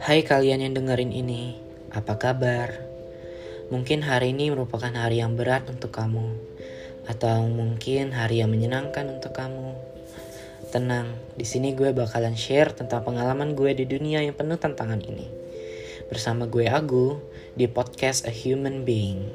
Hai kalian yang dengerin ini, apa kabar? Mungkin hari ini merupakan hari yang berat untuk kamu, atau mungkin hari yang menyenangkan untuk kamu. Tenang, di sini gue bakalan share tentang pengalaman gue di dunia yang penuh tantangan ini. Bersama gue Agu di podcast A Human Being.